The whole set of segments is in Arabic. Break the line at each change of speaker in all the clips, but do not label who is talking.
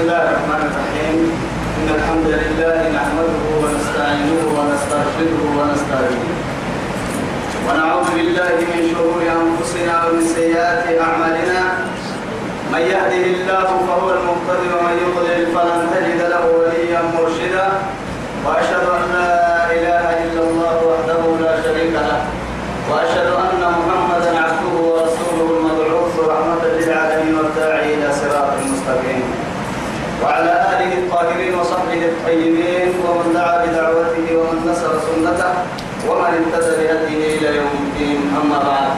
الله الرحمن الرحيم. إن الحمد لله نحمده ونستعينه ونستغفره ونستهديه. ونعوذ بالله من شرور أنفسنا ومن سيئات أعمالنا. من يهده الله فهو المهتدي ومن يضلل فلن تجد له وليا مرشدا. وأشهد أن ومن اهتدى بهديه إلى يوم الدين أما بعد.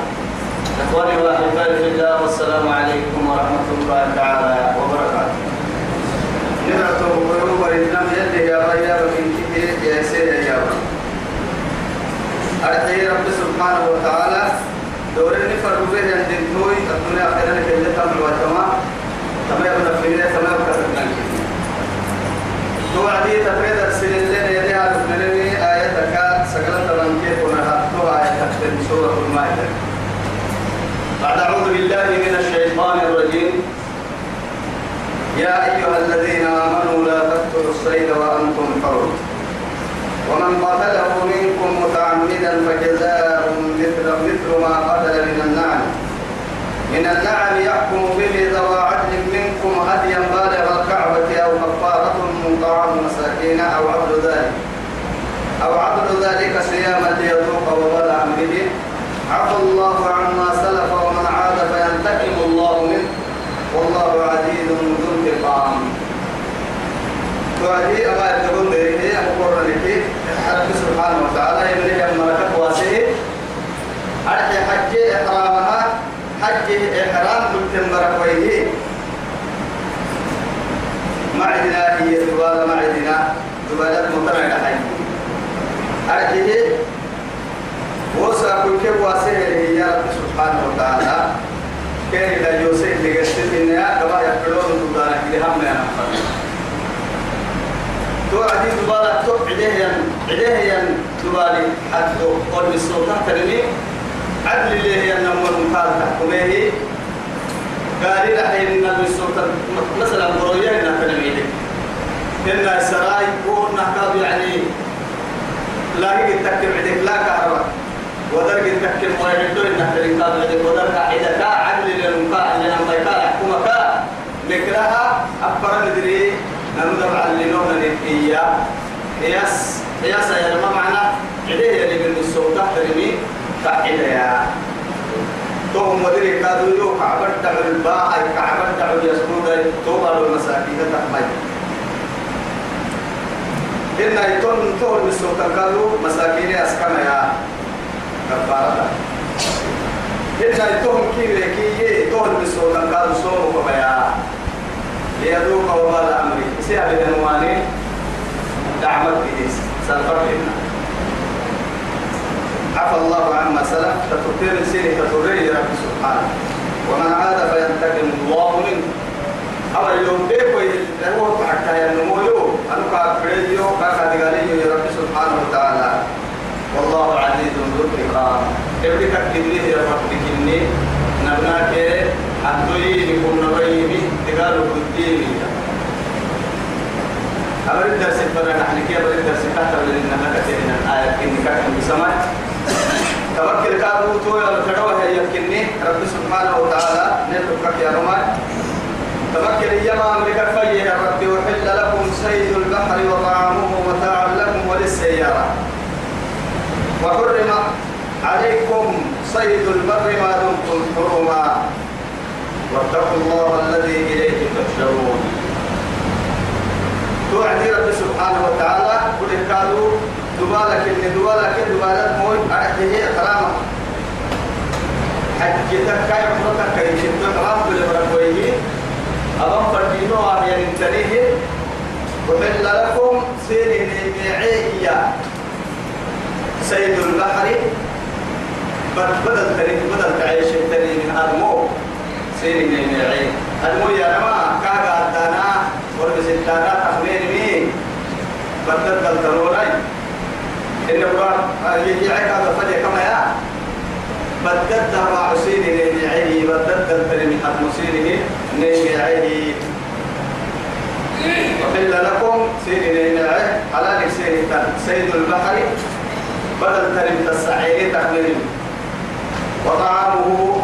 إخواني وأحبائي في الله والسلام عليكم ورحمة الله تعالى وبركاته. نبعته قلوب الإسلام يلي يا ريا كثير يا سيد يا رب أرحي رب سبحانه وتعالى دور النفر به عند الدوي الدنيا أخيرا كي تمر وتما تما يبنى في الله تما يبقى تبنى توعدي تفريد السنين لين يديها لبناني سقلت من كيف آياتك في سورة المائدة. بعد أعوذ بالله من الشيطان الرجيم. يا أيها الذين آمنوا لا تقتلوا الصيد وأنتم حرم. ومن قتله منكم متعمدا فجزاء مثل مثل ما قتل من النعم. من النعم يحكم به ذوى عدل منكم هديا بالغ الكعبة أو كفارة طعام مساكين أو عبد ذلك أو عبد ذلك صياما ليذوق وبال أمره عفى الله عما سلف ومن عاد فينتقم الله منه والله عزيز ذو انتقام وعدي أما يتقول به أقول لك رب سبحانه وتعالى يملك الملكة واسعه أرحي حج إحرامها حج إحرام كنت مركويه معدنا هي دبالة معدنا دبالة مطرقة حي أرحيه وسا كل كيف واسعه هي رب سبحانه وتعالى كان إذا يوسف لقصة إنها كما يقولون دبالة كده هم يا نفر تو عدي دبالة تو عديه عديه ين دبالي حد قول بالسلطان ترمي عدل اللي هي النمو المقال تحكمه قال لي لحين بالسلطان. مثلا بروية إنها ترمي إن السراي كون نحكاب يعني لا يجي تكتب عدك لا كهرباء. ودرج تكتب ويعدو إنها ترمي عدك ودرج عدك عدل للمقال اللي هم يقال حكومك مكرها أكبر ندري نمدر على اللون إياه قياس قياس يا ما معنى عديه اللي من السوداء ترمي قاعدة يا. توم مدري كادو يو. كعبر دعو الباء كعبر دعو يسكون توبا المساكين تحمي. إن يتون تون من السوداء كادو مساكين أسكن يا. كفارة إن يتون كي كي تون من السوداء كادو سوم كبيا ليذوق وبال أمره سيا بدنواني دعمت إيديس سنفر لنا عفى الله عما سلف. تتطير سيني تطري رب سبحانه. ومن عاد فينتقم الله منه. أما اليوم بيكو هو حتى ينمو أنو كافريو كاكا دغاليو يا رب سبحانه وتعالى. والله عزيز ذو انتقام. ابنك كبريه يا رب كني نبناك أدوي نكون نبيني تقالوا قديني أمر الدرس فلا نحن كيف الدرس كتر لأننا كثيرين الآية إني كتر بسماء توكل كابو تو يا تدوه يمكنني. رب سبحانه وتعالى نتوكل يا رمان توكل يما أمرك في يا رب. وحل لكم سيد البحر وطعامه متاعا لكم وللسيارة. وحرم عليكم صيد البر ما دمتم حرما واتقوا الله الذي إليه تحشرون. توعدي رب سبحانه وتعالى قل قالوا دبالك إن دبالك دبالك موي أعده إكرامه حجتك كاي عمرتك كاي شدت إكرام بالبركويه أبم فردينو أهيا نتنيه وحل لكم سيرين بيعيه سيد البحر. بدل تريد بدل تعيش التاني من أدمو سيرين بيعيه أدمو يا رما كاغا دانا ورد ستانا تخمين مين بدل تلتروني إن القرآن يجي هذا فدي كما يا. بدلت مع حسين نبيعه بدلت الترمي حد مسيره نبيعه وحل لكم سيدنا حلال سيدنا سيد البحر بدل ترم تسعيه تحمل وطعامه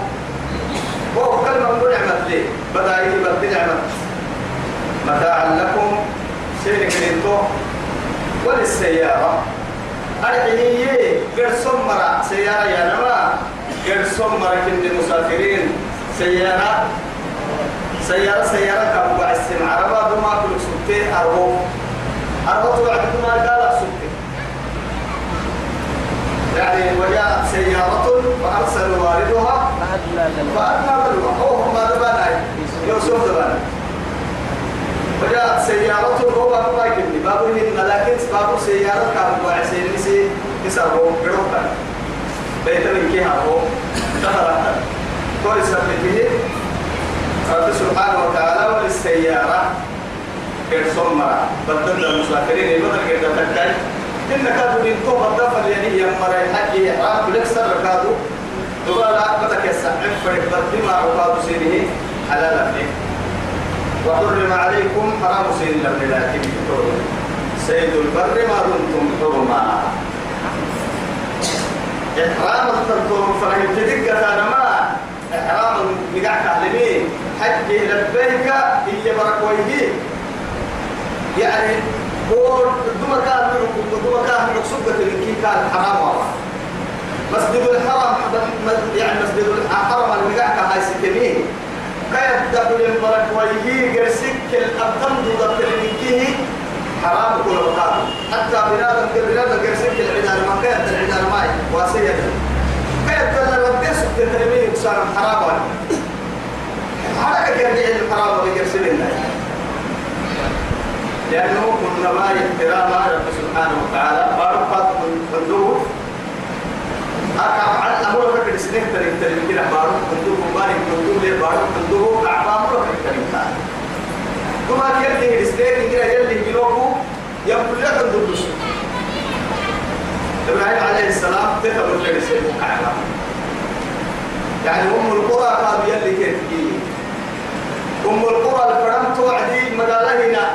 هو كلمة نعمة لي بدأ يبقى نعمة. متاعا لكم. سيرك لنتو وللسيارة. أرحيه غير سمرة. سيارة يا نما. غير سمرة كند مسافرين. سيارة. سيارة سيارة كم بعسم عربة دوما كل سبتين أربو أربو توعد دوما قال سبتين يعني وجاءت سيارة فأرسل والدها فأدنى بلوها هو هم دبانا يوسف دبانا وجاءت سيارة هو بابا كني بابو هن لكن بابو سيارة كان بعسين نسي يسرو بروكا. بيت من كيها هو دخل كل سبته رب سبحانه وتعالى وللسيارة. غير سمرة. بدل المسافرين. بدل غير تكاي إن كادوا من توبة دفن يعني يمر حقي إحرام لك سر كادوا دوبارا بدك يسعف فرق بدل ما عقاد سيره على لفه وحرم عليكم حرام سيد لبن لكن سيد البر ما دمتم حرما إحرام التنطور فلهم تدق ما. إحرام مقعك أهلمين حج لبيك هي بركويه يعني هو دوما كان حرام مسجد الحرام يعني مسجد الحرام المقعك هاي سكنين كيف دخل الملك ويجي قرسك الكيه حرام كل قرسك العدار ماي واسية. كيف صار حرام حركة يرجع الحرام ويقرسل الله لأنه كنا ما احترام رب سبحانه وتعالى بارك من أكعب عن أمور فكر سنين تريد تريد كده بارو كندوه مبارك كندوه ليه بارو كندوه أعبام فكر تريد ثم يلي السنين كده يلي جنوبه يقول لك كندوه إبراهيم عليه السلام تكبر لك سيد كعبة يعني أم القرى قام يلي كيف أم القرى الفرم توعدي مدالهنا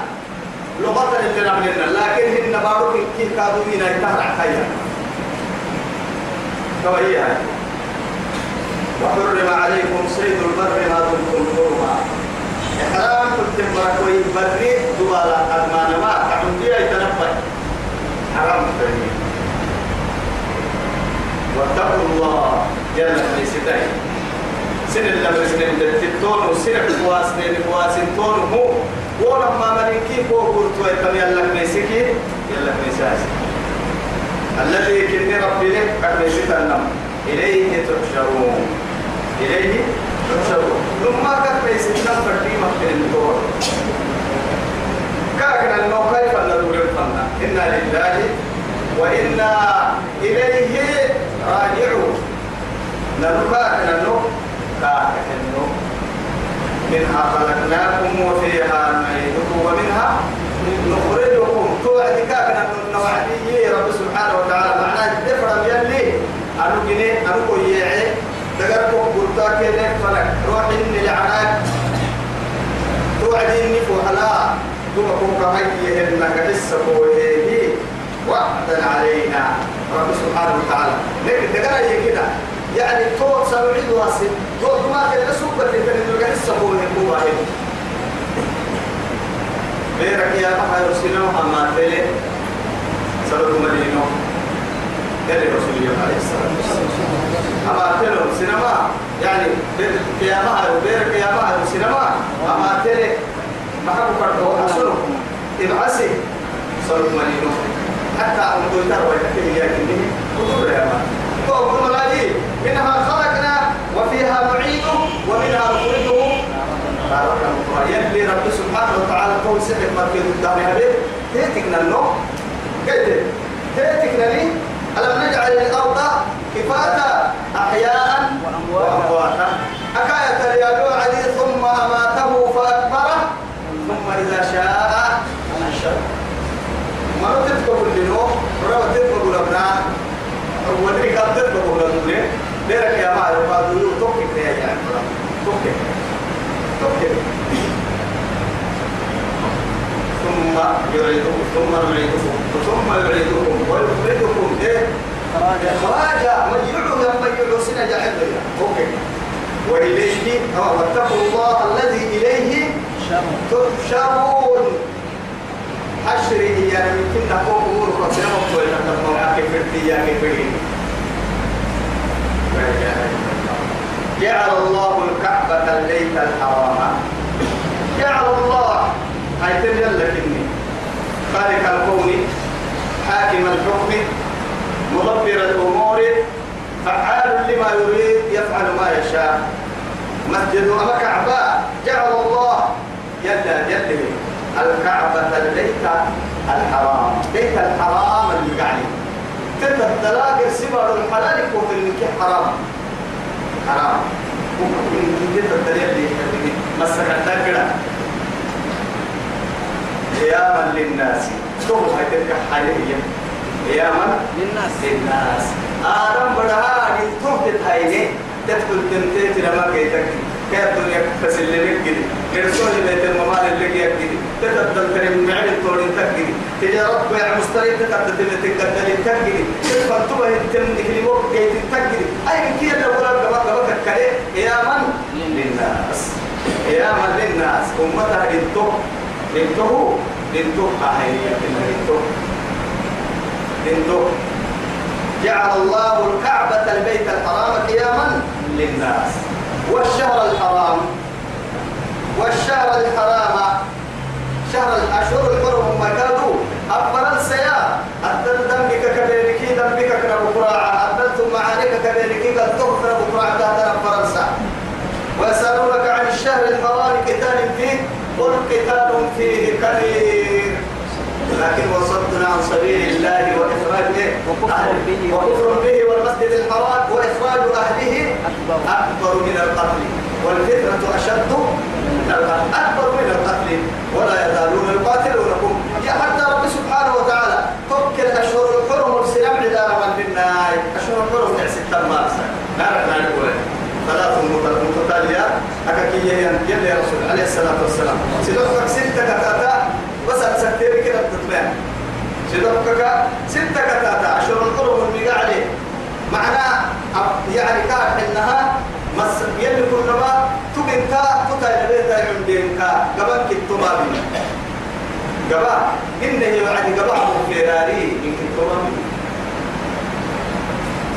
لغة اللي نعملنا لكن هن بارو كيف كادوا هنا يتهرع خير. كوهي هاي؟ وحرم عليكم صيد البر ما دمتم حرما. إحرام كنت مركوي بري دوالا أدمان ما تعمدي يتنبه حرام ترمي واتقوا الله جل في ستاي سن اللي سن التتون وسن القواسين القواسين تون هو. ولما ملكي فوق قلت ويتم يلا ميسكي يلا ميساسي الذي كن ربي لك قد يشتنم إليه تحشرون. إليه تحشرون. ثم قد يشتنم فردي مكتن الدور كاكنا كيف ندور الفنة إنا لله وإنا إليه راجعون. ننفاك ننو كاكنا منها خلقناكم وفيها نعيدكم ومنها نخرجكم. توعد كاكنا نوعدي رب سبحانه وتعالى. معناه دفرم يلي أنو جنيه أنو كويعي. دقركم قلتا كيلك فلك روح إني لعناك. توعدي إني فوحلا. كوكا هيه إنك تسبوه وعدا علينا رب سبحانه وتعالى. لكن دقرأي كده يعني تو سوعد واسد تو ما كده سوبر اللي كان يقول السبوه هو بيرك يا بحر رسولنا أما تلي سبب مدينة. تلي رسول الله عليه الصلاة والسلام. أما تلو سينما يعني يا بحر بيرك يا بحر سينما. أما تلي ما حكوا كرتوا أسلو إبعسي سبب مدينة. حتى أن تقول ويحكي يا كني كتب يا ما تو ملاجي منها خلقنا وفيها نعيد ومنها نخرجه. يلي رب سبحانه وتعالى قول سحر مركز الدار هذه هيتك نلو قلت هيتك نلي ألم نجعل الأرض كفاتا أحياء وأمواتا. أكاية رياضو عدي ثم أماته فأكبره. ثم إذا شاء أنشر. ما لنو رب تتبقى لبنا ودري قد تتبقى لبنا ديرك يا معي وقادوا توكك يا يعني توكك توكك يعيدكم ثم يعيدكم ثم يعيدكم ويخرجكم إيه؟ إخراجا. من يعو لما يعو سنة جاهل. أوكي وإليه واتقوا الله الذي إليه تحشرون. حشري يعني يمكن تقوم أمور قصيرة وقوة تقوم كيف يا كيف جعل الله الكعبة البيت الحرام. جعل الله. هاي تجل لكني. خالق الكون حاكم الحكم مدبر الأمور فعال لما يريد يفعل ما يشاء. مسجد أما كعبة. جعل الله. يلا يلا. الكعبة البيت الحرام. بيت الحرام. تلك الدلاجة سبر الحلال يكون في حرام. حرام. جدا الدليل اللي مسك الدكرة قياما للناس. شوف هاي تلك حاليا قياما
للناس.
للناس. آدم بدها تهت هايني تدخل تنتهي لما كيتك كيف الدنيا تسلمك كده كرسول بيت الممال اللي كده تتبدل تريم معي الطورين تكدي تجارت بيع مستري تتبدل تتبدل تدخل تبه التم نكلموك جيت تكدي أي كي اللي ولا قبل كده يا من؟ للناس. يا من؟ للناس. أمتها انتو انتو انتو أهيا انتو انتو جعل الله الكعبة البيت الحرام. قياما للناس. والشهر الحرام. والشهر الحرام شهر الأشهر الحرم مكادو أفضل السياء أدل دمك كبيرك دمك كنب قراعة أدلت معانك كبيرك قد تغفر بقراعة. فرنسا. ويسألونك عن الشهر الحرام قتال فيه قل قتال فيه كبير. لكن وصدنا عن سبيل الله وإخراج
وكفر به
وكفر به والمسجد الحرام وإخراج أهله.
أكبر
من القتل. والفتنة أشد أكبر من القتل ولا يزالون يقاتلونكم. يا حتى رب سبحانه وتعالى فك الأشهر الحرم والسلام إذا من بالناي. أشهر الحرم تعسي التماسة نعرف نعرف ثلاث متتاليات أكاكية يلي يا رسول عليه الصلاة والسلام. سيدوك ستة كتاتا. بس أتسكتير كده تتبع سيدوك ستة كتاتا. أشهر الحرم والمقا عليه معناه يعني كان إنها مس يلي كل ما تبنتا تتا يبيتا يمدينكا قبل كتبابي قبل. إنه يعني قبل فيراري. من كتبابي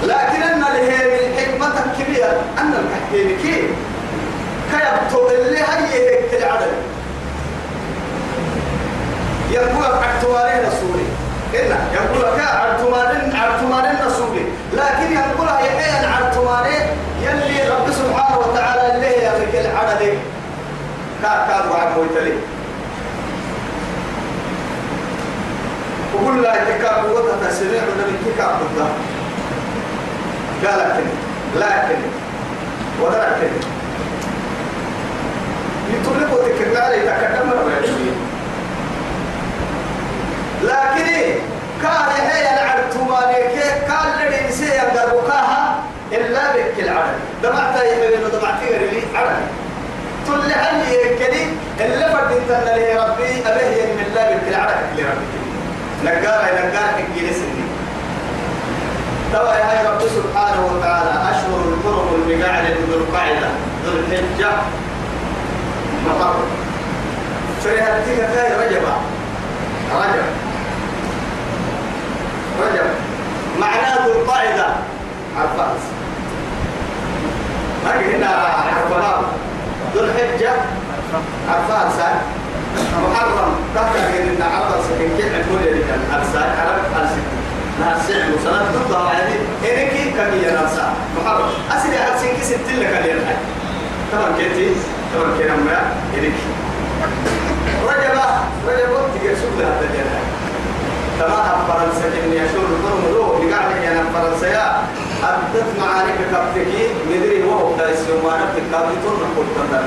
لكن أن له من حكمة كبيرة. أن الحكيم كيف كيبتو اللي هي هيك العدد يقول عرتوارين رسولي. إن يقول لك عرتوارين عرتوارين رسولي. لكن يقول هي حين عرتوارين يلي رب سبحانه وتعالى هي في العدد كا كا وعد مويتلي. وقل لا يتكاب وتتسمع من الكتاب بالله قال لكن لكن ولكن يطلقوا تكرر عليه تكلم لكن كان هي العرض ما لك كان الذي يسير قلبكها إلا بك العرض دمعت يا ابن دمعت لي عرض تل عني يكني اللي فردت أن لي ربي أبيه من الله بك العرض لربك نقار نقار إنجليزي. توا يا رب سبحانه وتعالى أشهر الحرم المقاعد ذو القاعدة ذو الحجة. مطر. فريها تيجا كاي رجب. رجب. رجب. معناه ذو القاعدة عرفات ما هنا عرفات ذو الحجة عرفات سان محرم. تحت إن عرفات سكين كل اللي كان أرسال عرف أرسل. ناس سعر وصلاة تطلع هنا كيف كان ينسى محرم. أسرع أرسل. كيس تلك اليوم طبعا كنتي طبعا كنا ما هناك رجب رجب تجي سوق لها تجينا تمام فرنسا. كني أشور القرم لو بقعد أنا فرنسا. أدت معانيك كبتكي مدري هو أبدايس يوم أنا بتكابي طول من كل تندر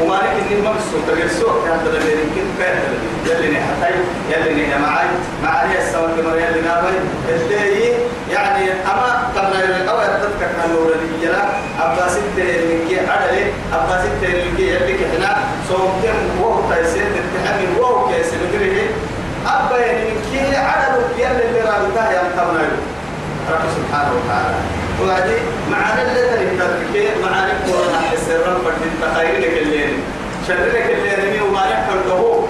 ومالك إني مقصود تجلسوا حتى لما يمكن كان يلي نحتاج يلي نحماعي معاني السماء كما يلي نابي اللي يعني أما قبل أن أو أدتك كنور الجلا أبداس التهلكي عدلي أبداس التهلكي يلي كحنا. سومتين وهو تايسين تتحمل وهو كيس مدري أبا يعني كي عدلك يلي اللي رابطه يا يعني مطمئن رب سبحانه وتعالى. وهذه معاني اللي تنتظر معاني قرآن السر فرد التخيل لك الليل شر لك الليل وما يحكم له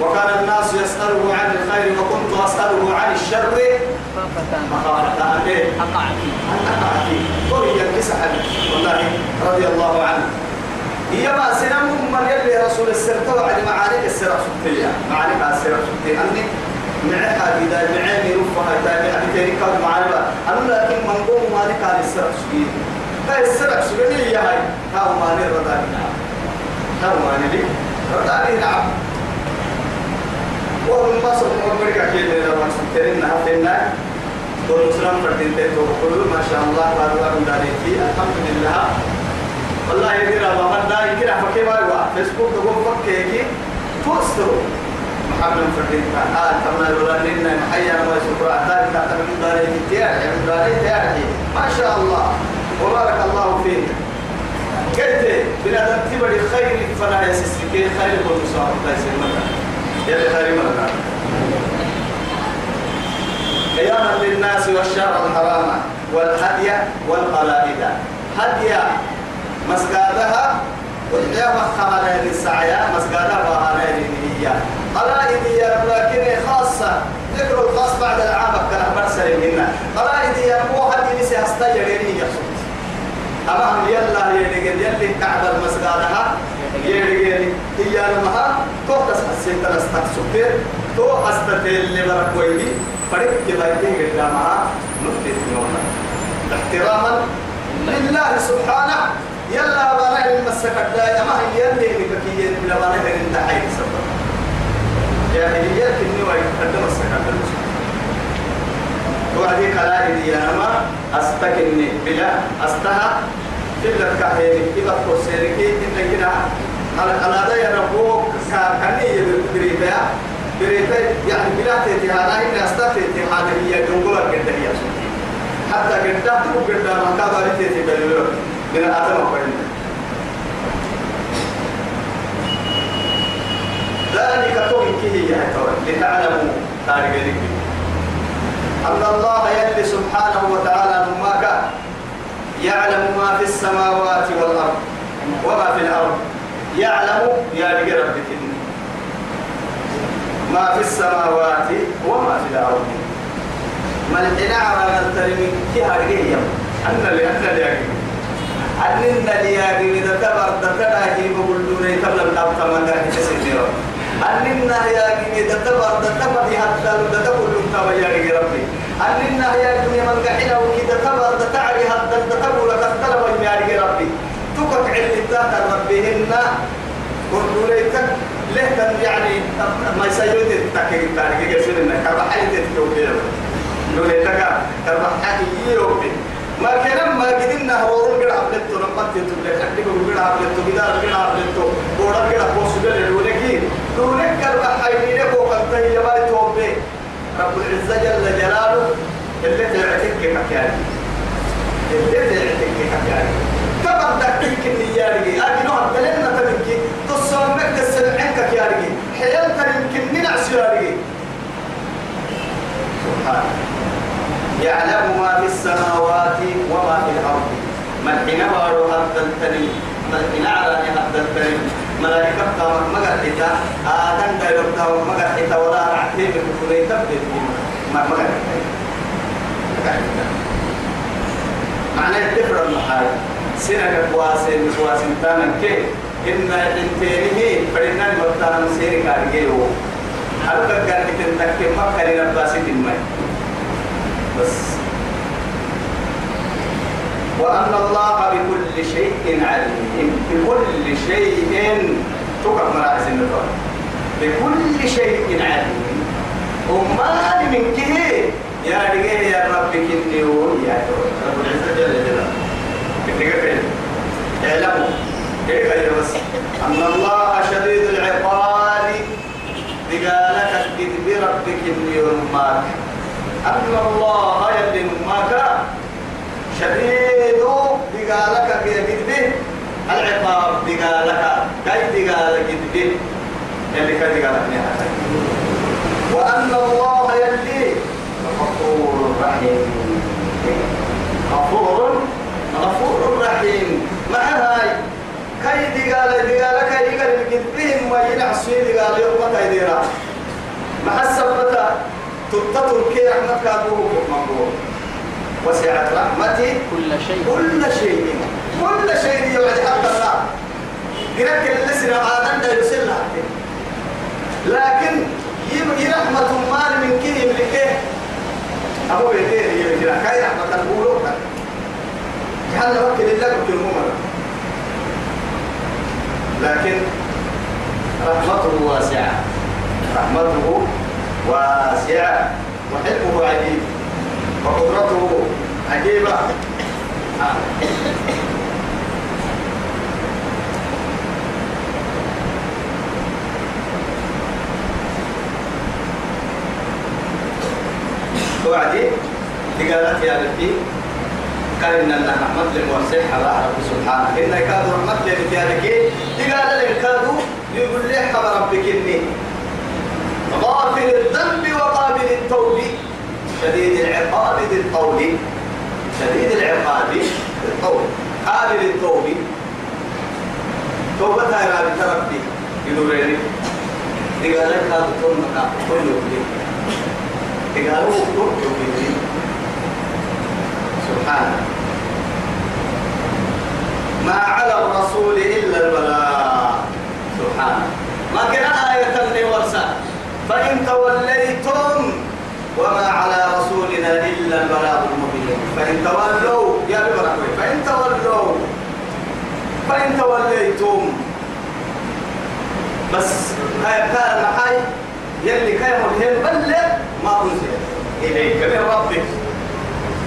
وكان الناس يسأله عن الخير وكنت أسأله عن الشر. مخافة أن؟ أقع فيه أقع فيه وهي الكسحة والله رضي الله عنه. هي ما سنم من يلي رسول السر توعد معاني السر سبتية معاني السر سبتية أني معها إذا معاني رفها إذا معاني تاني كان معاني أنا لكن من قوم ما لك على السر سبتية هاي السر سبتية هي هاي. هاو ماني رضاني نعم هاو ماني لي. رضاني نعم وهم ما صدق أمريكا كيف لما سبتين نهتنا دون مسلم فردين تيتو ما شاء الله بارو أبو داريكي الحمد لله والله يدير الله من دا يكره فكي ما يوا فيسبوك تقول فكي توسترو محمد فردين كان آه كما لنا محيا يشكر عدالي كاتب من داريكي تياري من داريكي تياري ما شاء الله. وبارك الله فيه قلت بلا تبدي خير فلا يسسكي خير والمصاب لا يسير مكان يلي خير مرة قياما للناس والشهر الحرام والهدي والقلائد. هدي مسقادها والحياة خمالين السعيا مسقادها وهالين هي قلائد يا لكن خاصة. ذكر الخاص بعد العام كان برسل منا. قلائد يا مو هدي نسي هستير يا أمام يلا يلي يلي كعب المسقادها يرجعني هي لما تو تسحسين تلستك سكر تو أستتل اللي برك ويلي فرق كبايتين قدامها نقطة نونا. احتراما لله سبحانه. يلا بنا المسك الداية. ما هي اللي بكية بلا بنا هن دحين سبب يا هي كني وايد قدام مسك الداية وهذه قلائد يا نما أستكني بلا أستها كلا كهين إذا فسرك إن كنا على على ده يربو كأني بريبا بريبا يعني بلا تهانا إن أستفيد تهانا هي جنبلا كده هي حتى كده تقول كده ما كذا ريت من أتم قرن ذلك توم كيه يا ترى لتعلموا تاريخ أن الله يلي سبحانه وتعالى نماك يعلم ما في السماوات والأرض وما في الأرض. يعلم يا ربك ما في السماوات وما في الأرض. ما الحين على الترمي. كي هرجيه أن اللي أن اللي أن اللي إذا تبر تتلاهي بقول دوني تبلغ تبتم من ذلك تسير أننا يا جميع تتبر تتبر حتى لو تقول لهم يا ربي أننا يا جميع من قحنا وكذا تبر تتعري حتى تقول تتلوى يا ربي تقك علتات ربهن قلوليتك له يعني ما يسيود التكيك تاريخ يسير إنك كربحي تتكوكي لوليتك كربحي يوكي ما كان ما قدنا هو رجع عبلتو نقطة تبلي حتى هو رجع عبلتو كذا رجع عبلتو بورا رجع بوسو ده لولكي لولك كربحي ليك وقت هي ما توبي رب العزة جل جلاله اللي تعتك كيان اللي تعتك كيان كبر دكتك النياري أجنو هدلنا تمكي تصور مك السمعك كياري حيال تمكن من عسياري سبحانه يعلم ما في السماوات وما في الأرض. من حين وارو هذا التنين من حين على هذا التنين ملائكة تامك مقرحتا آدم دايلوك تامك مقرحتا ولا رعتين بكفرين تبدل ما مقرحتا معناه تفرق محاي سنة كواسين كواسين تانا كي. إن إنتينه فرنا المبتانا مسيري كارجيو ألقى قال تنتكي مكة لنباسي الماء بس. وأن الله بكل شيء عليم. بكل شيء. تقف مراعز النظام بكل شيء عليم. وما من كه يا رجال يا رب كني يا رب. العزة جل جلاله. كني اعلموا. كيف بس أن الله شديد العقاب. بقالك قد بربك إني أمك أن الله يلي أمك شديد بقالك به العقاب بقالك كي بقالك يلي كي بقالك وأن الله يلي غفور رحيم ما يلع السويد قال يوم متى يديرا مع السبتة تتطر كي رحمتك أبوه مقبول وسعت رحمتي
كل شيء
كل شيء كل شيء يوعد حتى الله قرأت اللي سنة آدم دا يسلها لكن يرحمة مال من كيه من كيه أبو بيتين يجرى كاي رحمة البولو جهل وكل الله كل لكن رحمته واسعة. رحمته واسعة. وحلمه عجيب. وقدرته عجيبة. توعدي تقالت يا بنتي إن الله رحمة للموسع على رب سبحانه. إن كاد رحمة لك تقال لك كادوا يقول لي خبر ربك إني غافل الذنب وقابل التوب. شديد العقاب ذي الطول. شديد العقاب ذي الطول. قابل التوب. توبتها يا ربي. يدوريني تقال لك هذا كل مكان كل يوم. قالوا اكتب به سبحانه ما على الرسول إلا البلاء سبحانه ما كان آية ورسا فإن توليتم وما على رسولنا إلا البلاء المبين فإن تولوا يا ببركوي فإن تولوا فإن توليتم. بس هاي كان محاي يلي كان ملهم بلغ ما أنزل. إليك من ربك.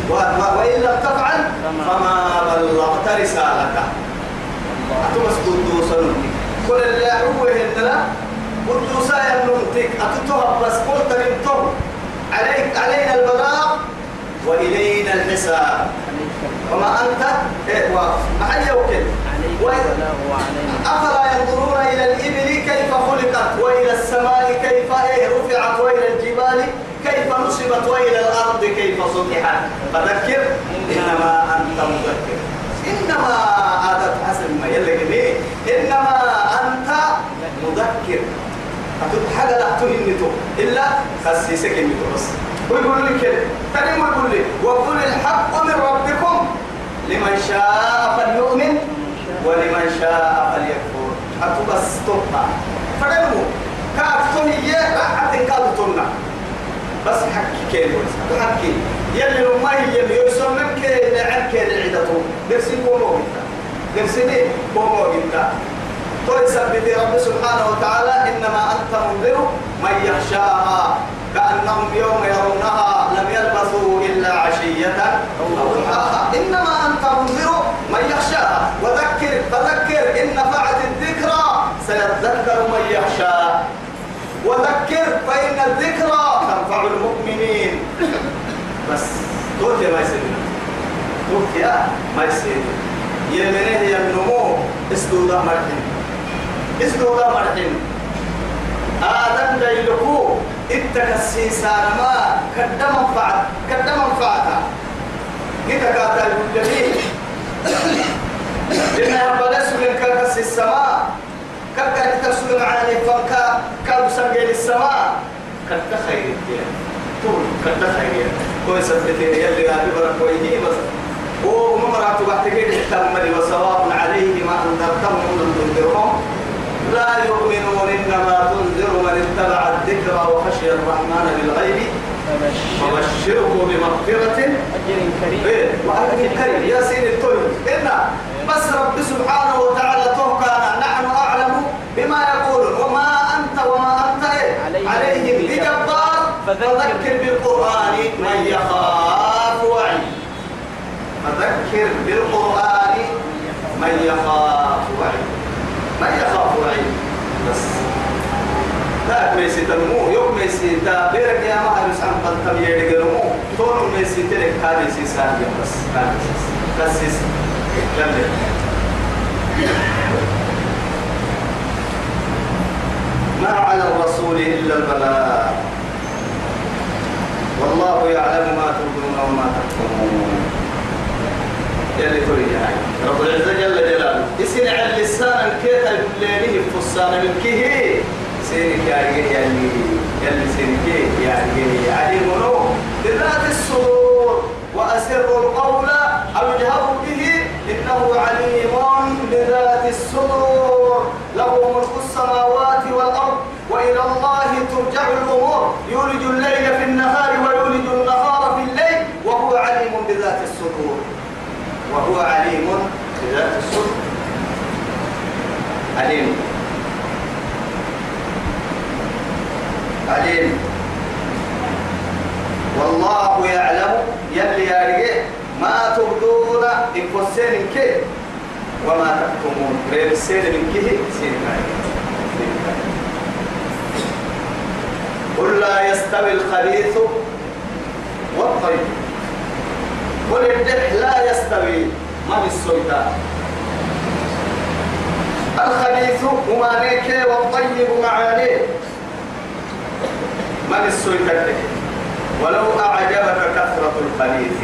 وإن لم تفعل فما بلغت رسالته. أتمس قدوسا كل اللي أعوه إننا قدوسا يمنمتك أتتوها بس قلت نمتم عليك علينا البلاغ وإلينا الحساب. وما أنت؟ إيه محل يوكل. أفلا ينظرون إلى الإبل كيف خلقت وإلى السماء كيف رفعت وإلى الجبال كيف نصبت وإلى الأرض كيف سطحت. فذكر إنما أنت مذكر. إنما عادت حسن ما يلقني إنما أنت مذكر. حاجة لا تهمته. إلا خسيسك إنته بس. ويقول لك تاني ويقول لي وقل الحق من ربكم لمن شاء فليؤمن. ولمن شاء فليكفر. أتو بس توقع فلنمو كافتون هي راحت كافتونا بس حكي بس حكي. يلي ما هي يسمى كين لعب كين عدته درسي كومو جدا درسي كومو جدا توي سبت رب سبحانه وتعالى إنما أنت منذر من يخشاها. كأنهم يوم يرونها لم يلبثوا إلا عشية أو ضحاها. إنما أنت منذر من يخشاها وذكر فذكر إن نفعت الذكرى سيذكر من يخشى. وذكر فإن الذكرى تنفع المؤمنين. بس توت يا ما يصير توت يا ما يصير يمنه يمنمو اسدودا مرحين اسدودا مرحين آدم دايلكو التكسيسان ما كدم منفعة كدم منفعتها كده كاتا يقول لأنها بلس من كاكس السماء كاكا تكسر معاني فانكا كاكسر السماء. كتا خير طول كتا خير. كويس فتين يلي غابي برا كويهي بس. ومرات بعتقد احتمل وسواء عليه ما أنذرتهم من تنذرهم لا يؤمنون إنما تنذر من اتبع الذكر وخشي الرحمن بالغيب. فبشره بمغفرة
أجر كريم
وأجر كريم. يا سيدي الطيب إن بس رب سبحانه وتعالى توكلنا. نحن أعلم بما يقولون وما أنت وما أنت إيه؟
عليهم
بجبار. فذكر بالقرآن من يخاف وعيد. فذكر بالقرآن من يخاف وعيد من يخاف وعيد بس لا ميسي تنمو يوم ميسي تا بيرك يا ما هرس عن بلتم يدقنمو تون ميسي تلك هذه سيسان بس بس سيس. ما على الرسول إلا البلاء. والله يعلم ما تبدون وما تكتمون. يلي تريد هاي رب العزة جل جلاله. اسن على لسان كيف الليلة فصان من كيه سيرك يا يلي يلي سيرك يا عليم بذات الصدور وأسروا القول أو اجهروا به إنه عليم بذات الصدور له ملك السماوات والأرض وإلى الله ترجع الأمور. يولج الليل في النهار ويولج النهار في الليل وهو عليم بذات الصدور وهو عليم بذات الصدور عليم. عليم والله يعلم يلي يا ما تبدون إن فسين كي وما تكتمون. غير السين من كه سين قل لا يستوي الخبيث والطيب. قل الدح لا يستوي من السلطان. الخبيث ممانيك والطيب معانيه من السلطان ولو أعجبك كثرة الخبيث.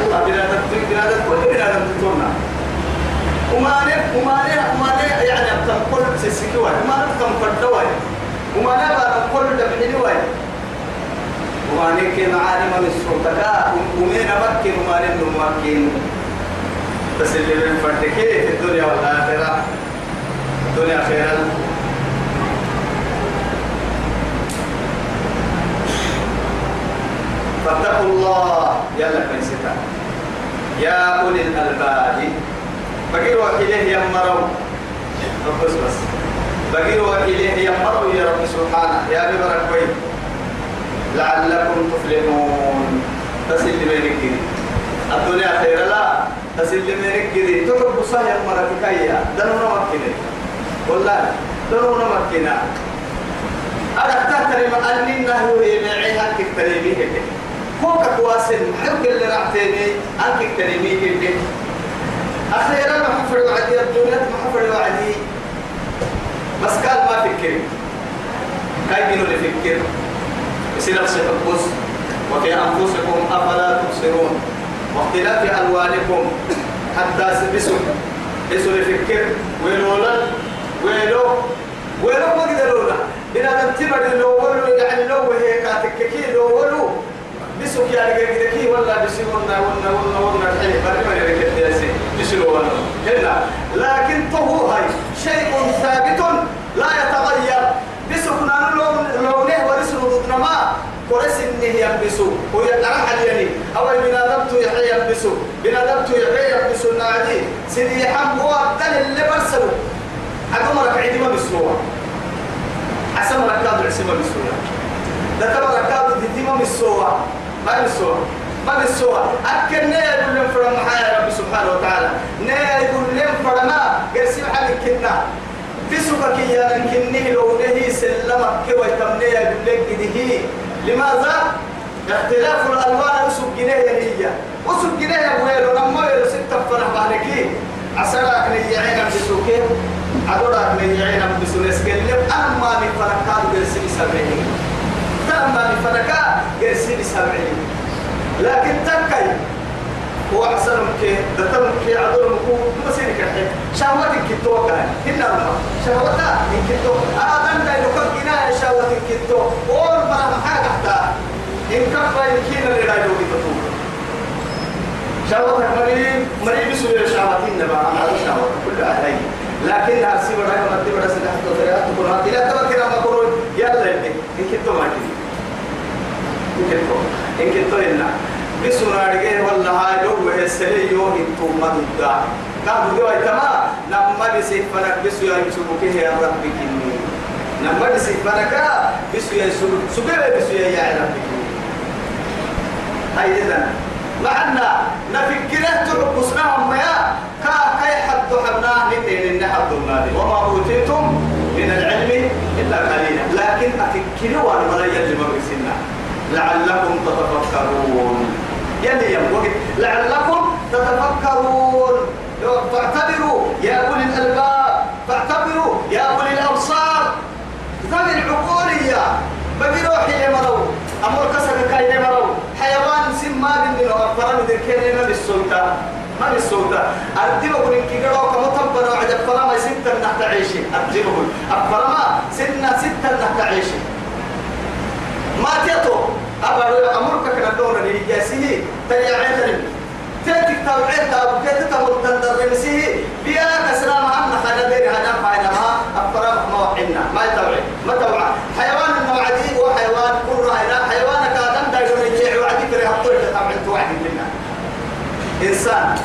الله بلا تكتب بلا تكتب بلا تكتب وما نه وما نه وما نه يعني أبتم كل سيسكوا وما نبتم فردوا وما نه بارم كل واي وما كي معاني من السلطة ومين مكين وما نه مكين بس اللي فردكي في الدنيا والآخرة؟ الدنيا خيرا. فاتقوا الله. يلا كنستا يا أولي الألباب. بقيروا إليه يمروا. بس بس. بقيروا إليه يمروا يا رب سبحانه. يا أبي بركوي لعلكم تفلحون. تسل بينك الدنيا خير لا. تسل بينك كذي تحب صحيح مرتك يا دنونا مكينة والله دنونا مكينة أنا ما أني نهو يمعيها كتريمي كده فوق كواسن حب اللي رعتيني أنك كتريمي كده أخيرا ما حفر وعدي الدنيا ما حفر وعدي بس قال ما فكر. كاي بينو اللي فكر. يصير الصحبوس وفي أنفسكم أفلا تبصرون. واختلاف ألوانكم. حتى سبسوا بسوا لفكر ويلولا ويلو ويلو ما قدرونا بنا نمتبر لو ولو يعني لو هيك تككي لو ولو بسوك يا رجال كي ولا بسيونا ولا ولا ولا الحين بري ما يركب ياسين بسلو ولا هنا لكن تو هاي شيء ثابت لا يتغير بسكنا لون لونه ورسل ضدنا ما كرس إنه يلبسوا ويقرح اليمين أو بنادمت يحيى بنادمت يحيى يلبسوا النادي سيدي حم هو الدل اللي برسلوا. أقوم لك عيدي ما بسلوها عسى مركاد عسى ما بسلوها ده تبع ركاد دي ما بسلوها ما بسلوها ما بسلوها أكن نيا يقول فرما محايا رب سبحانه وتعالى. يقول لهم فرما. قرسي حالك كنا. بسوكك يا لكنه لو نهي سلمك كوي تمني يقول لك لماذا؟ اختلاف الألوان وسوق جنية هي. وسوق جنية ويلو لما ويلو ستة فرح بالكي عسلاك نيعين بسوكي. عدوراك نيعين بسونس قلب أنا ما نفرقات قرسي سبعين أنا ما نفرقات قرسي سبعين لكن تكي هو أحسن كي دتم كي عدول مكو مسير كحي. شهوتك كتو كان هنا ما. شهوتا إن كتو آدم دا يلقى جنا شهوتك كتو أول ما حتى إن كفى يمكن اللي رايدو كتو شهوتك مريم مريم سوى شهوتين نبا على شهوت كل أهلي. لكن أرسي وراك ما تبي رأس ده تطلع تقول هذه لا تبى ما كروي يلا إنك إن كتو ما كذي إن كتو إن كتو إلا. بسنا رجيه ولا هاي لو أنتم ما تدا كان بدو ايتما نما بسيف فنك بسو يا يسوع كه يا رب كني. نما بسيف فنك بسو يا يسوع سبب بسو يا رب هاي إذا معنا نفكره ترقصنا ما يا كا كاي حد حنا نتين إن حد وما أوتيتم من العلم إلا قليلا. لكن أفكروا وأنا ولا يجب بسنا لعلكم تتفكرون. يلي يوم لعلكم تتفكرون. فاعتبروا يا أولي الألباب فاعتبروا يا أولي الأبصار. ذوي العقولية بقي روحي يمروا أمور كسر كاين يمروا حيوان سما بن أكبر من ذكرنا بالسلطة. ما بالسوداء أردبه من كيكرو كما تبنا وعجب فلا ما ستة نحت عيشي. أردبه أفرما سنة ستة نحت عيشي. ما تيتو. أبا أمرك كنا دون لجاسيه تريا عيتني تيتك توعيت أبو كيتك متندر مسيه بيا كسرام عنا خنا دير هنا فاينا ما. أفرما ما وحنا ما يتوعي ما توعى حيوان النوع دي وحيوان كل هنا حيوان كادم دايرون يجيع وعدي كره الطول تتابع توعد لنا إنسان.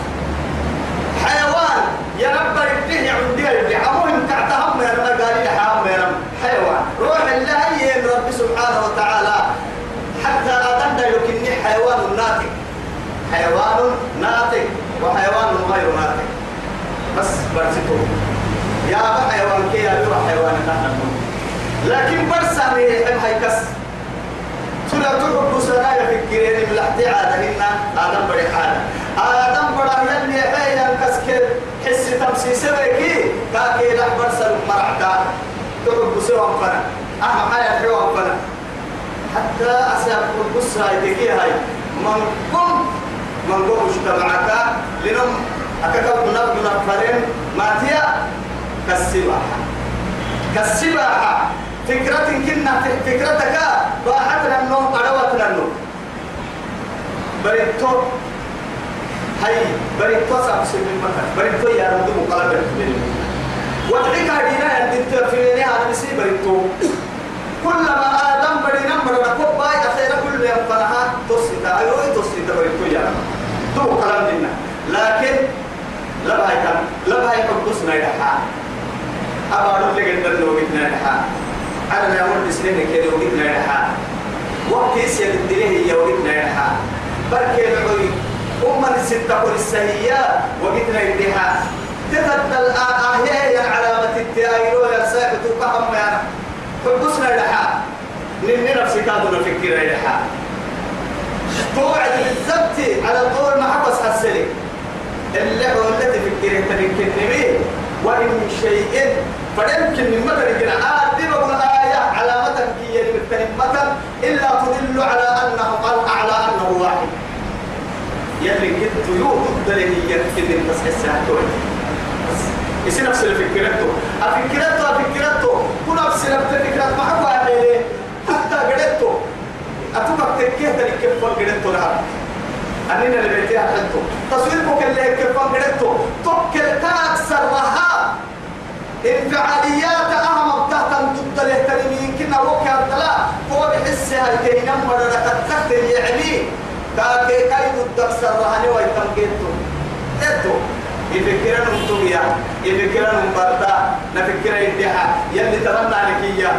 حيوان ينبر الدنيا عندي اللي عموهم تعتهم يا رب قال لي حرام يا رب. حيوان. روح الله ين رب سبحانه وتعالى. حتى أتندى يكني حيوان ناطق. حيوان ناطق وحيوان غير ناطق. بس برسيتو يا أبا حيوان كي يا حيوان نحن لكن برسا ميحم هيكس. سورة تحب سنا يفكرين من لحتي عادهن آدم بري عادة آدم برا يلي حيا كسكر حس تمسيس بيكي كاكي لح برسل مرعتا تحب سوا فنا أهم حيا حيوان فنا حتى أساب القصة هاي هاي من قم من قم اجتمعك لنم أكاكب نبض نفرين ماتيا كالسباحة كالسباحة فكرة كنا فكرتك باحت لنو أدوات لنو بريتو هاي بريتو سامس من مكان. بريتو يا رب مقلب وتعيك هدينا عند التفيني على مسي بريتو كلما آدم برينا مرنا كوباي أخيرا كل يوم فنها تصيتا أيوه تصيتا بريتو يا رب. تو كلام دينا لكن لا باي كان. لا باي قدسنا يدحا أبارو لك أنت لو جبنا يدحا أنا لا أقول سنين كده وجبنا يدحا وقت يسير الدليه هي وجبنا يدحا بركي العوي. أم الستة كل السهية وجبنا يدحا تتبدل الآهية علامة التأيير يا ساعد تفهم يا فقدسنا يدحا نمني نفسي كادو نفكر يدحا توعد بالضبط على القول ما حبس حسلي. اللي هو الذي فكره تنكنمي وإن شيء فيمكن من مثل كنا يلي كنت يوجد دليل يمكن أن تصحى يصير نفس الفكرته. الفكرته الفكرته كل نفس الفكرة ما هو عليه حتى قدرته. أتوقع تكيه تلك كيف قدرته لها. أننا اللي بيتيها حدته تصويرك اللي كيف قدرته. توكل تأكثر لها انفعاليات أهم بتاعتم تبدل يهترمين كنا وكا لا هو بحس هاي كينا مرة تتخت يعني كاكي كايد الدكسر رهاني ويتم كيتو. كيتو يفكرن مطويا يفكرن مبرتا نفكر يديها. يلي ترمنا لك إياه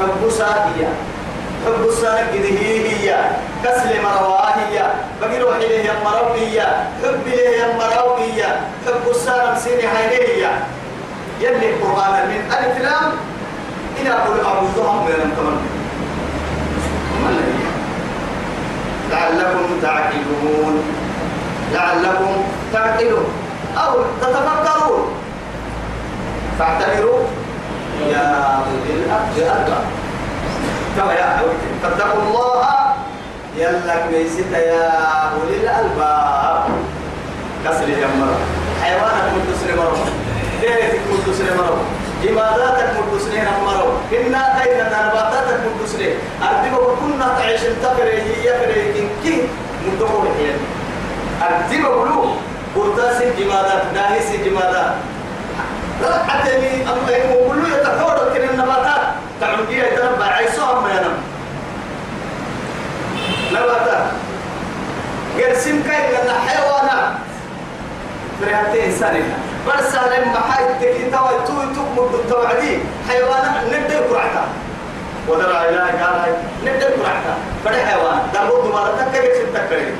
حب ساقيا. حب السنة هي هي. كسل مرواه هي بقي روحي له يمرو هي حب له يمرو هي حب السنة مسيني هاي هي. يلي القرآن من ألف لام. إلى قول أعوذهم من كمان لعلكم تعقلون. لعلكم تعقلون. أو تتفكرون. فاعتبروا يا أولي الألباب كما يا فاتقوا الله. يلا كويسة يا أولي الألباب. كسر جمرة حيوانك مدسر مرة ديرتك مدسر مرة عباداتك مدسر مرة إنا تينا نباتاتك مدسر أردب كنا تعيش التفري هي فري كي مدور يعني أردب بلو برتاس جمادات ناهيس جمادات حتى لي أما يقولوا يتحول كن النباتات. تعمدية يتنبع عيسوهم ما ينم نباتات. قرسم كاين لنا حيوانات. فرياتي إنسانية. بس لما حاجة تكي توا توي تكمل التوعدي حيوانات ندي كرعتا ودرا إلى قال هاي ندي كرعتا بدي حيوان داربو دمارة تكري ستكري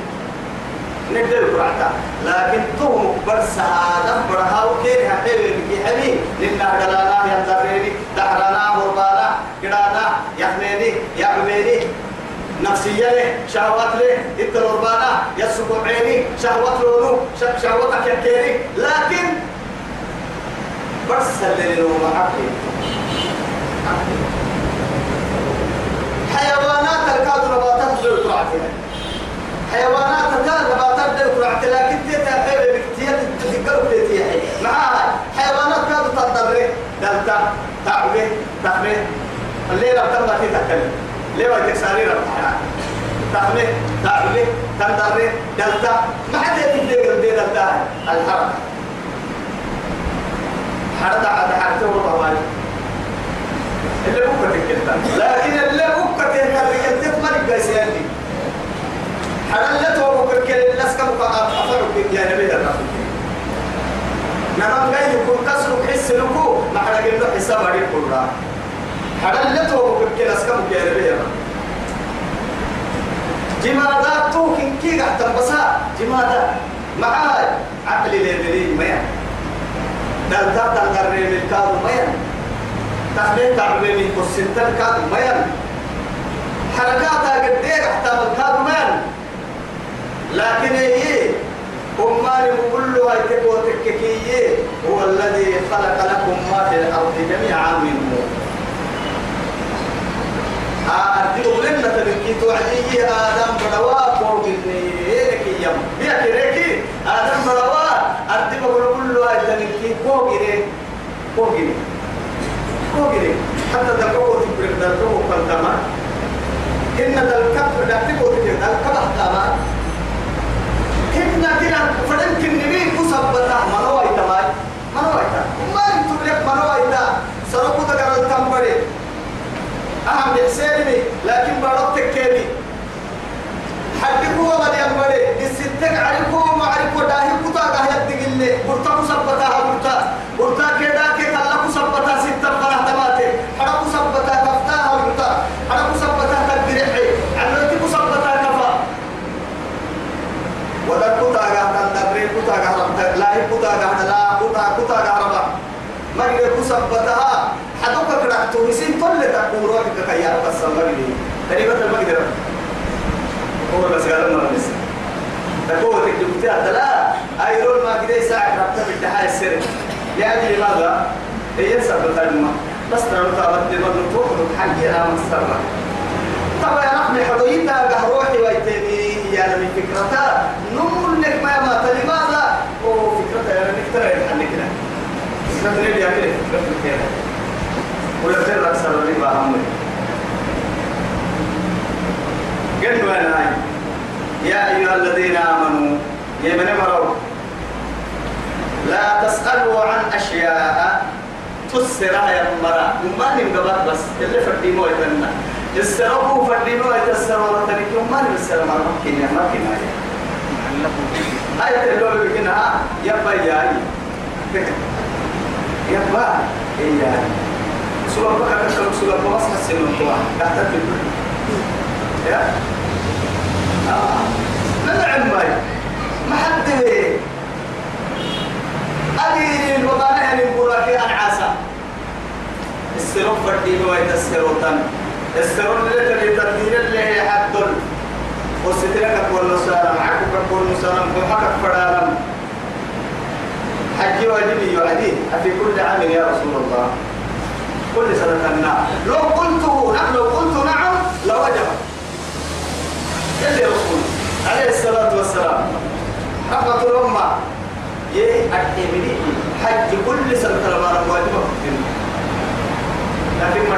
ندي كرعتا لكن تو برس آدم برهاو كيري حبيبي بكي حبي لنا دلانا يندريني دحرانا هربانا قرانا يحميني يعميني نفسية له شهوات له التربانا يسكو عيني شهوات لونو شهوتك يكيري لكن بس اللي له معقل حيوانات الكاد نباتات ذو حيوانات الكاد نباتات ذو رعت لكن تيتا خير بكتير تذكروا تيتي معها حيوانات كانوا تضرر دلتا تعبه تخمه الليلة بتبقى تتكلم ليه ما تكسري ربها تخمه تعبه تضرر دلتا. ما حد دي دلتا. الحرب حرد على حرته وطوالي اللي بكرة تكلم لكن اللي بكرة تكلم تتمنى قيسياني حللت وبكر كل الناس كم قاعد أفرق يا نبي الرسول نعم جاي يكون كسر حس لكو. ما حدا قلنا حساب عليه كلها حللت وبكر كل الناس كم يا نبي جمادا تو كن كي قاعد تنبسا. جمادا معاي. عقلي ليدري ما دل دل دل غري من كاد ما تخلي تعبي من كسنتر كاد ما حركاتها قدير حتى بالكاد ما لكن هي أمان كل هاي وتككية هو الذي خلق لكم ما في الأرض جميعا منه. أدي أولنا تبكي توعدي آدم بدوا فوق النيرك يم. بيا كريكي آدم بدوا أدي بقول كل هاي تبكي فوق إيه فوق إيه فوق إيه حتى دلقوا تبرد دلقوا قدما. إن دلقوا دلقوا تبرد. دلقوا قدما. كنا كنا فدن كن نبي كسبتا منو ايتا ماي؟ منو ايتا ما أنتم لك منو ايتا سرقو تقرا التمبري أهم بحسيني لكن بارك تكيني حدكو ولا ينبري الستك عليكو معرفو داهي كتا داهي تقلي برتا كسبتا برتا برتا كدا كي كلا كسبتا ستة فرح تماتي حدا كسبتا كفتاها برتا حدا كسبتا تقرحي عملتي كسبتا كفا ودا كتا غاتا دبري كتا غاتا لا هي كتا غاتا لا كتا كتا غاتا ما يجي كسبتها حدوك كدا تويسين كل لك بس ما يجي تقريبا يقدر هو بس قال ما بس تقول لك جبتها لا ايرون ما كده ساعه ربطه بالتحايا السر. يعني لماذا؟ هي سبب الماء بس ترى تعبت لما نطوق حقي أنا مستمر طبعا يا نحن حضيتا قهروحي ويتني يا نبي فكرتا نمر لك ما ما لماذا؟ أو فكرتا يا نبي ترى الحل كده فكرتا ليه يا كده فكرتا كده ولا ترى أكثر الربا هم أنا هاي يا أيها الذين آمنوا يا من مروا لا تسألوا عن أشياء تسرع يا مرا. ما نبغى بس اللي فردي مو يتنا السرقوا فردينوا يتسروا تركوا ما نبسر ما ممكن يا ما كنا آية اللول بكنا يبا ياي يبا ياي سورة بكرة سورة حسن القوة تحت البر يا؟ آه لا عمي ما حد أدين الوضانة البراكي أنعاسا السرق فردينوا يتسروا تنك السرور اللي تبي تدير اللي حدل. وسترك كل سلام عكب كل سلام وحكك فرارم حج واجبي يعدي في كل عام يا رسول الله. كل سنة النار لو قلت نعم لو قلت نعم لوجب يلي رسول عليه الصلاة والسلام رحمة الأمة. يه أكيمني حج كل سنة المرة واجبة لكن ما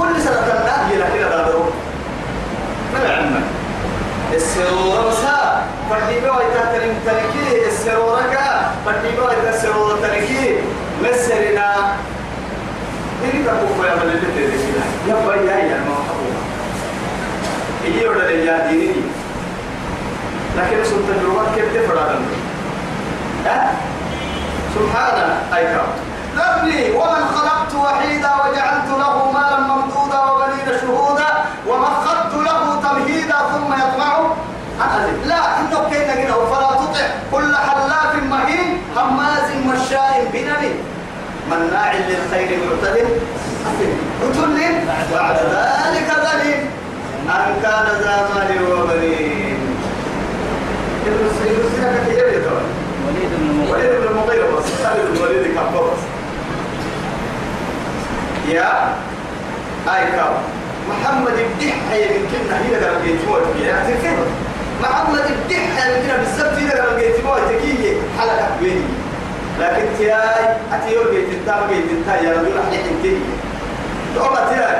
كل سنة تنتهي لكن هذا ضروري ما العلم السرورة مساء فردي بوا يتهترم تركي. السرورة كا فردي بوا يتسرورة تركي. مسرنا. إني تقوم يا اللي تدري يا بيا يا ما إيه ولا يا ديني لكن سلطان الرومان كيف تفرع ها؟ سبحانه أيكم ذرني ومن خلقت وحيدا وجعلت له مالا ممدودا وبنين شهودا ومخضت له تمهيدا ثم يطمع. أن لا إنه كينا كنا فلا تطع كل حلاف مهين هماز مشاء بنمي مناع للخير معتد عتل بعد ذلك ذليل. أن كان ذا مال وبنين. وليد بن المغيرة. بس. خالد بن بس يا أي كاو. محمد بدي حي من كنا هي لي جوت يا كيف محمد الدحة يمكن بالزبط إذا كان بيت موي تكيه حلقة بيه لكن تياي أتيور بيت انتا بيت انتا يا رجل أحلي حنتي تقوم تياي.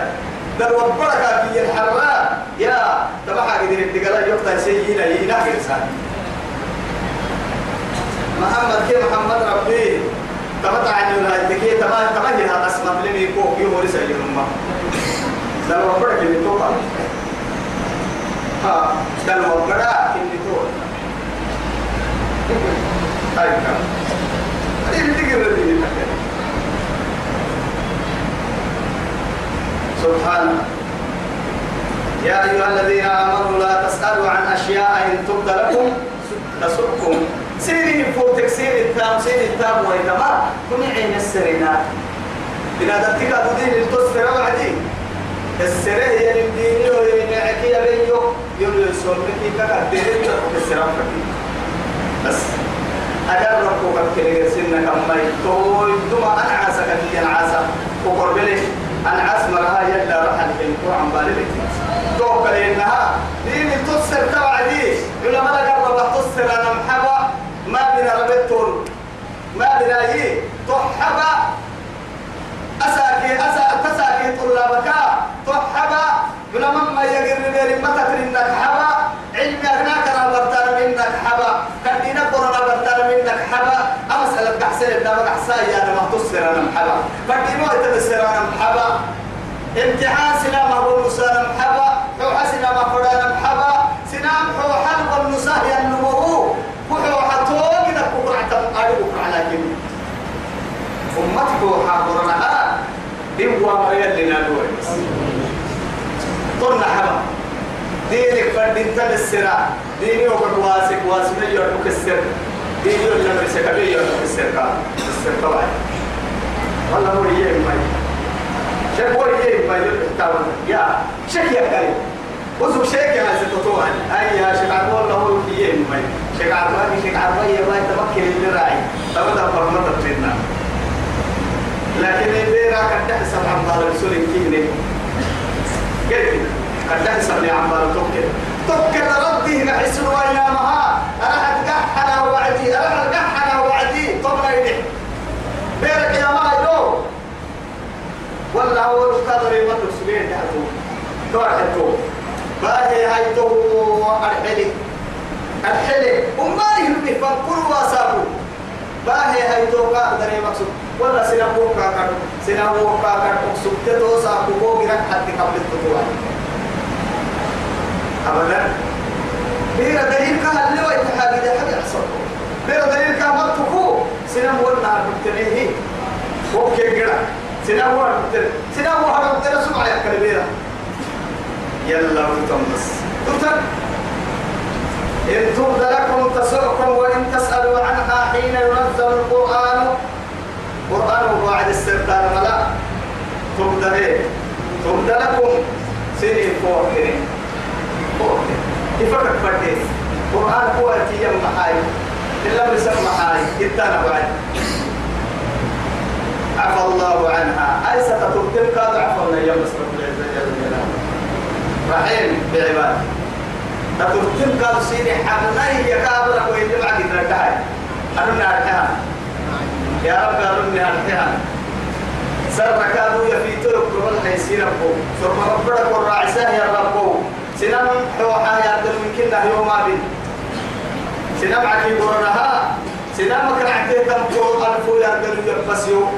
در وبركة في الحراء يا تبعها قدر الدقلاء يقطع سيئنا ينا كرسان محمد كي محمد ربي. تبتع عن يولا الدكي تبا تبا هي هذا اسمه. لمي كوك يوم ورسا يوم در وبركة اللي توقع ها. در وبركة اللي توقع هاي كم هذه تقدر تقول سبحانه يا أيها الذين آمنوا لا تسألوا عن أشياء إن تبد لكم تسؤكم. سيري فوق تكسير التام سيري التام وإنما كن عين السرنا إن هذا تيجا تدين التصفر وعدي. السره هي الدين وينعك يا بيو يقول السلمك كقدر السلام بس أجر ربك كده سنك أما يتوي ثم أنا عسى كذي أنا عسى أنا عسى مرها يلا راح الكلمة عن بالي توكل إنها دين تصر تبع دي يقول ما لقى ربح تصر أنا محبا ما بنا ربطون ما بنا يي تحبا أساكي أسا تساكي طلابك. تحبا يقول ما يقر بيري ما تكر إنك حبا علمي أغناك رابطان منك حبا كدينا قرنا برتان منك حبا أمسألة بحسين الدابة حسايا أنا ما تصر أنا محبا فديمو يتبسر أنا محبا امتحان سلام أبو نصار محبا حو حسنا ما فرانا محبا سنام حو حلق النصاه ينمو وحو حتوق إذا كبرعة أريبك على كم أمتك حاضرنا ما يلنا دوي طلنا حبا دينك فردين تبسرا ديني وقت واسك واسمي يرمك السر ديني ولا مرسك بي يرمك السر السر طبعا والله هو يجي ماي شيخ هو يجي ماي يا شيخ يا كريم وزو شيخ يا ستطوع أي يا شيخ عبد الله هو يجي ماي شيخ عبد الله شيخ عبد الله يبغى يتمكن اللي راعي فرمت بيننا لكن البيرا قد تحسب ضال رسول كيني كيف قد تحسب لي ضال توكل. توكل ربي نحس ويامها أنا أتقحنا وعدي أنا أتقحنا وعدي طبنا يدي بيرك يا ما يدو ولا هو القدر يمد سبيل تحتو توحدو باهي هايتو أرحلي. أرحلي. وما يهمني فانقروا واسابوا باهي هايتو قادر يمقصد ولا سنبوك كاكر سنبوك كاكر أقصد تدو ساكو غيرك حتى قبل التطوع أبدا. بيرا دليل هو يتحاقي ده حاجة يحصل بيرا دليل كان مرتكو سنم ورنا بكتنيه وكي قرا سنم ورنا بكتنيه سنم ورنا بكتنيه سمع يا كالبيرا يلا وأنتم بس. تبتن إن تبد لكم تسؤكم وإن تسألوا عنها حين ينزل القرآن. قرآن وعد السرطان ملا. تبد إيه تبد لكم سنين فوق فوق يفكر فردين قرآن هو أتي محاي إلا بسم محاي إتانا بعد. عفى الله عنها. أي ستتبتل كاد عفى الله يوم رب العزة جل جلاله. رحيم بعباده. تتبتل كاد سيني حقناي يكابرك ويجب عقد أرنا أركها يا رب أرنا أركها سر كادوا يفيتوا كل حيسين ربو ثم ربنا والراعساه يا ربو سنم حوحا يا دل من كنا يوم أبي. سنم عكي قرنها. سنم كرعتي تنقو ألفو يا دل يبس يوم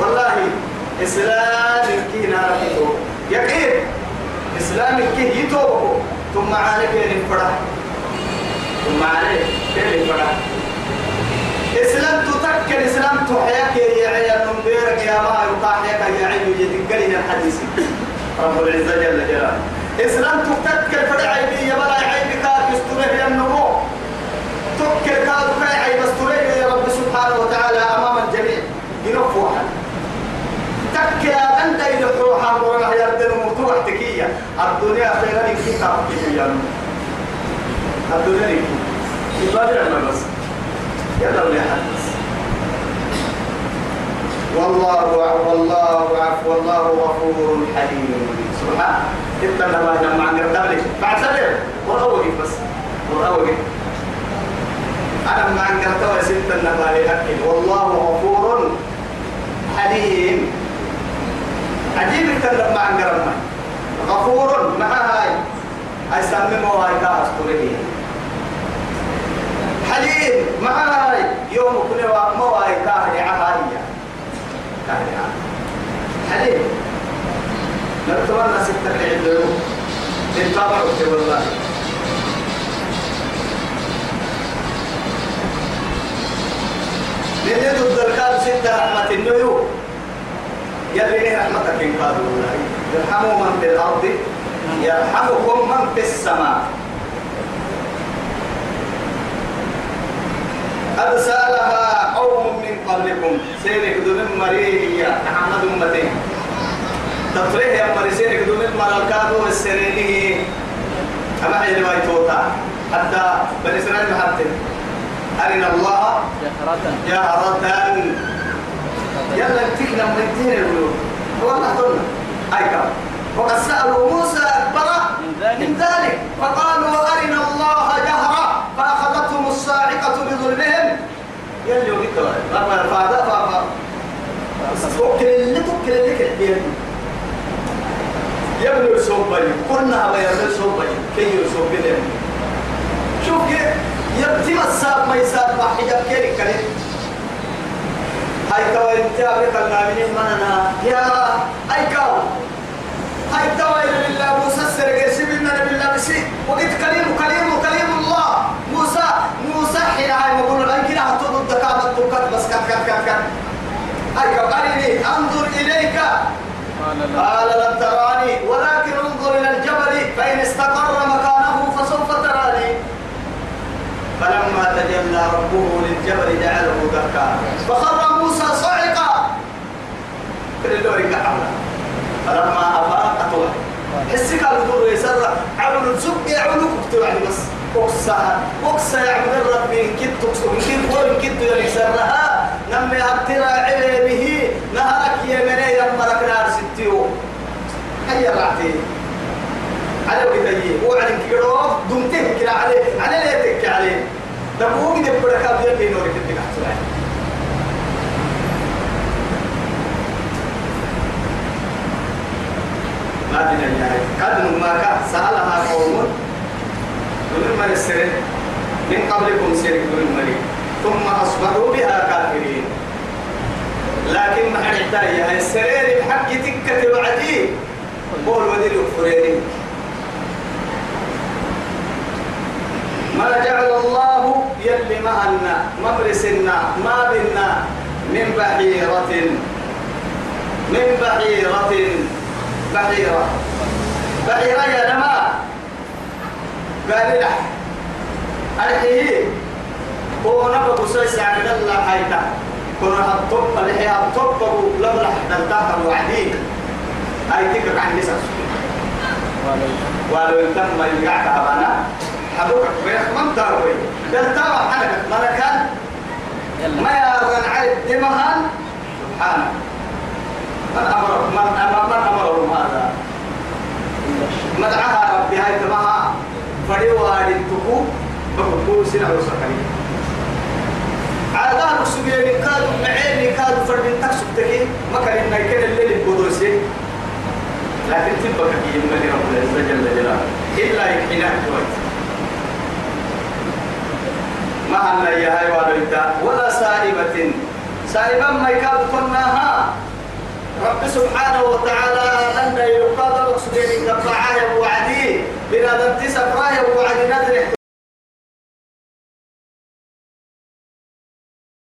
والله إسلام كينا ركيتو يقين. إسلام كي يتوبه ثم عليك ينفرح ثم عليك ينفرح إسلام تتكل إسلام تحياك يا عيال من بيرك يا ما يقاحيك يا عيال يتقلي الحديث. رب العزة جل جلاله. إسلام تتكل فدع عيبي يا بلا عيبك يستره يا النمو تكل كادو كاي عيب استره يا رب سبحانه وتعالى أمام الجميع. ينفوها تكل أنت إلى حوحا ورنا يردن مفتوح تكية الدنيا خيرا تعطي يا الدنيا لكي يبادر بس. يلا ولا حدث والله والله عفو والله غفور حليم. سبحان. إنت لما لما عن قبلك فاعتبر وأوقف بس. وأوقف أنا ما عن قرتوا ست النبالي أكل والله غفور حليم. عجيب الكلام مع عن قرما غفور. مع أسمي مواي كاس تريد حليم مع هاي يوم كل مواي كاهي عهاية كاهي حليم نتمنى ستة العلم للطبع والله. لأن ضد الكاد ستة رحمة النيو يلي رحمتك إن قالوا الله يرحموا من في الأرض. يرحمكم من في السماء. قد سألها قوم من قبلكم. سيرك دون مريه محمد أمتين تطريه يا مرسينك دون الملكات والسرينه أما حين ما يتوتا. حتى بني إسرائيل محتم أرنا الله
جهرة.
جهرة. يلا انتكنا من القلوب والله قلنا أي كم وقد سألوا موسى أكبر
من ذلك.
فقالوا أرنا الله جهرة فأخذتهم الصاعقة بظلمهم. يلي وقت ربنا فادا فادا توكل اللي كي يصوب بهم شوف كيف؟ يبتم الساب ما يساب ما حجاب كيري كريم هاي انت أبرك النامين مننا يا أي كاو إلى موسى الله موسى موسى هاي تبكت بس أنظر إليك.
قال
لن تراني ولكن انظر إلى الجبل فإن استقر مكانه فسوف تراني. فلما تجلى ربه للجبل جعله دكا. فخر موسى صعقا. اللوري كحملا فلما أفاق طلع حسك على الدور يسرع عمل سب يعمل كتب يعني بس. أقصى أقصى يعمل ربي إن كنت تقصى إن كنت وإن كنت يسرها نمي أبترى علمه نهرك يمني يمرك نار ستيو. هيا رعتي على وقتي وعلى كيروف دمته كلا عليه على ليه تك عليه دبوك بيا كي نورك تك حسنا ما دنا قد ما كان سألها قوم دون من السر من قبلكم سير دون الملك ثم أصبحوا بها كافرين لكن ما حد يا السرير بحق تكة وعدي قول ودير الفريرين ما جعل الله يلي معنا ممرسنا ما بنا من بحيرة من بحيرة بحيرة. بحيرة يا نما. قال له أرحيه هو نبغى سويس عن الله حيتا. كنا الطب اللي هي الطب لولا نلتقى الوعدين. أي تكر عن نساء. ولو تم يقعد أبانا. حبوك. بيخ من داروي دلتاوى حنك ملكان.
يلا.
ما يرن عيد دمهان. سبحانه من أمر من أمر من أمرهم هذا؟ مدعاها ربي هاي تمها فريوا للتقو بقول سنة وسكري عادان السبيل كادوا معين كادوا فرد تكسب تكي. إنك كان الليل القدوسي لكن تبقى كي من رب العزة جل جلاله. إلا يحينا كويس ما أن يا هاي والدتا ولا سائبة. سائبة ما يكاد كناها رب سبحانه وتعالى أن يقدر سجين كفعاه وعدي بلا دمتي سفراه وعدي نذره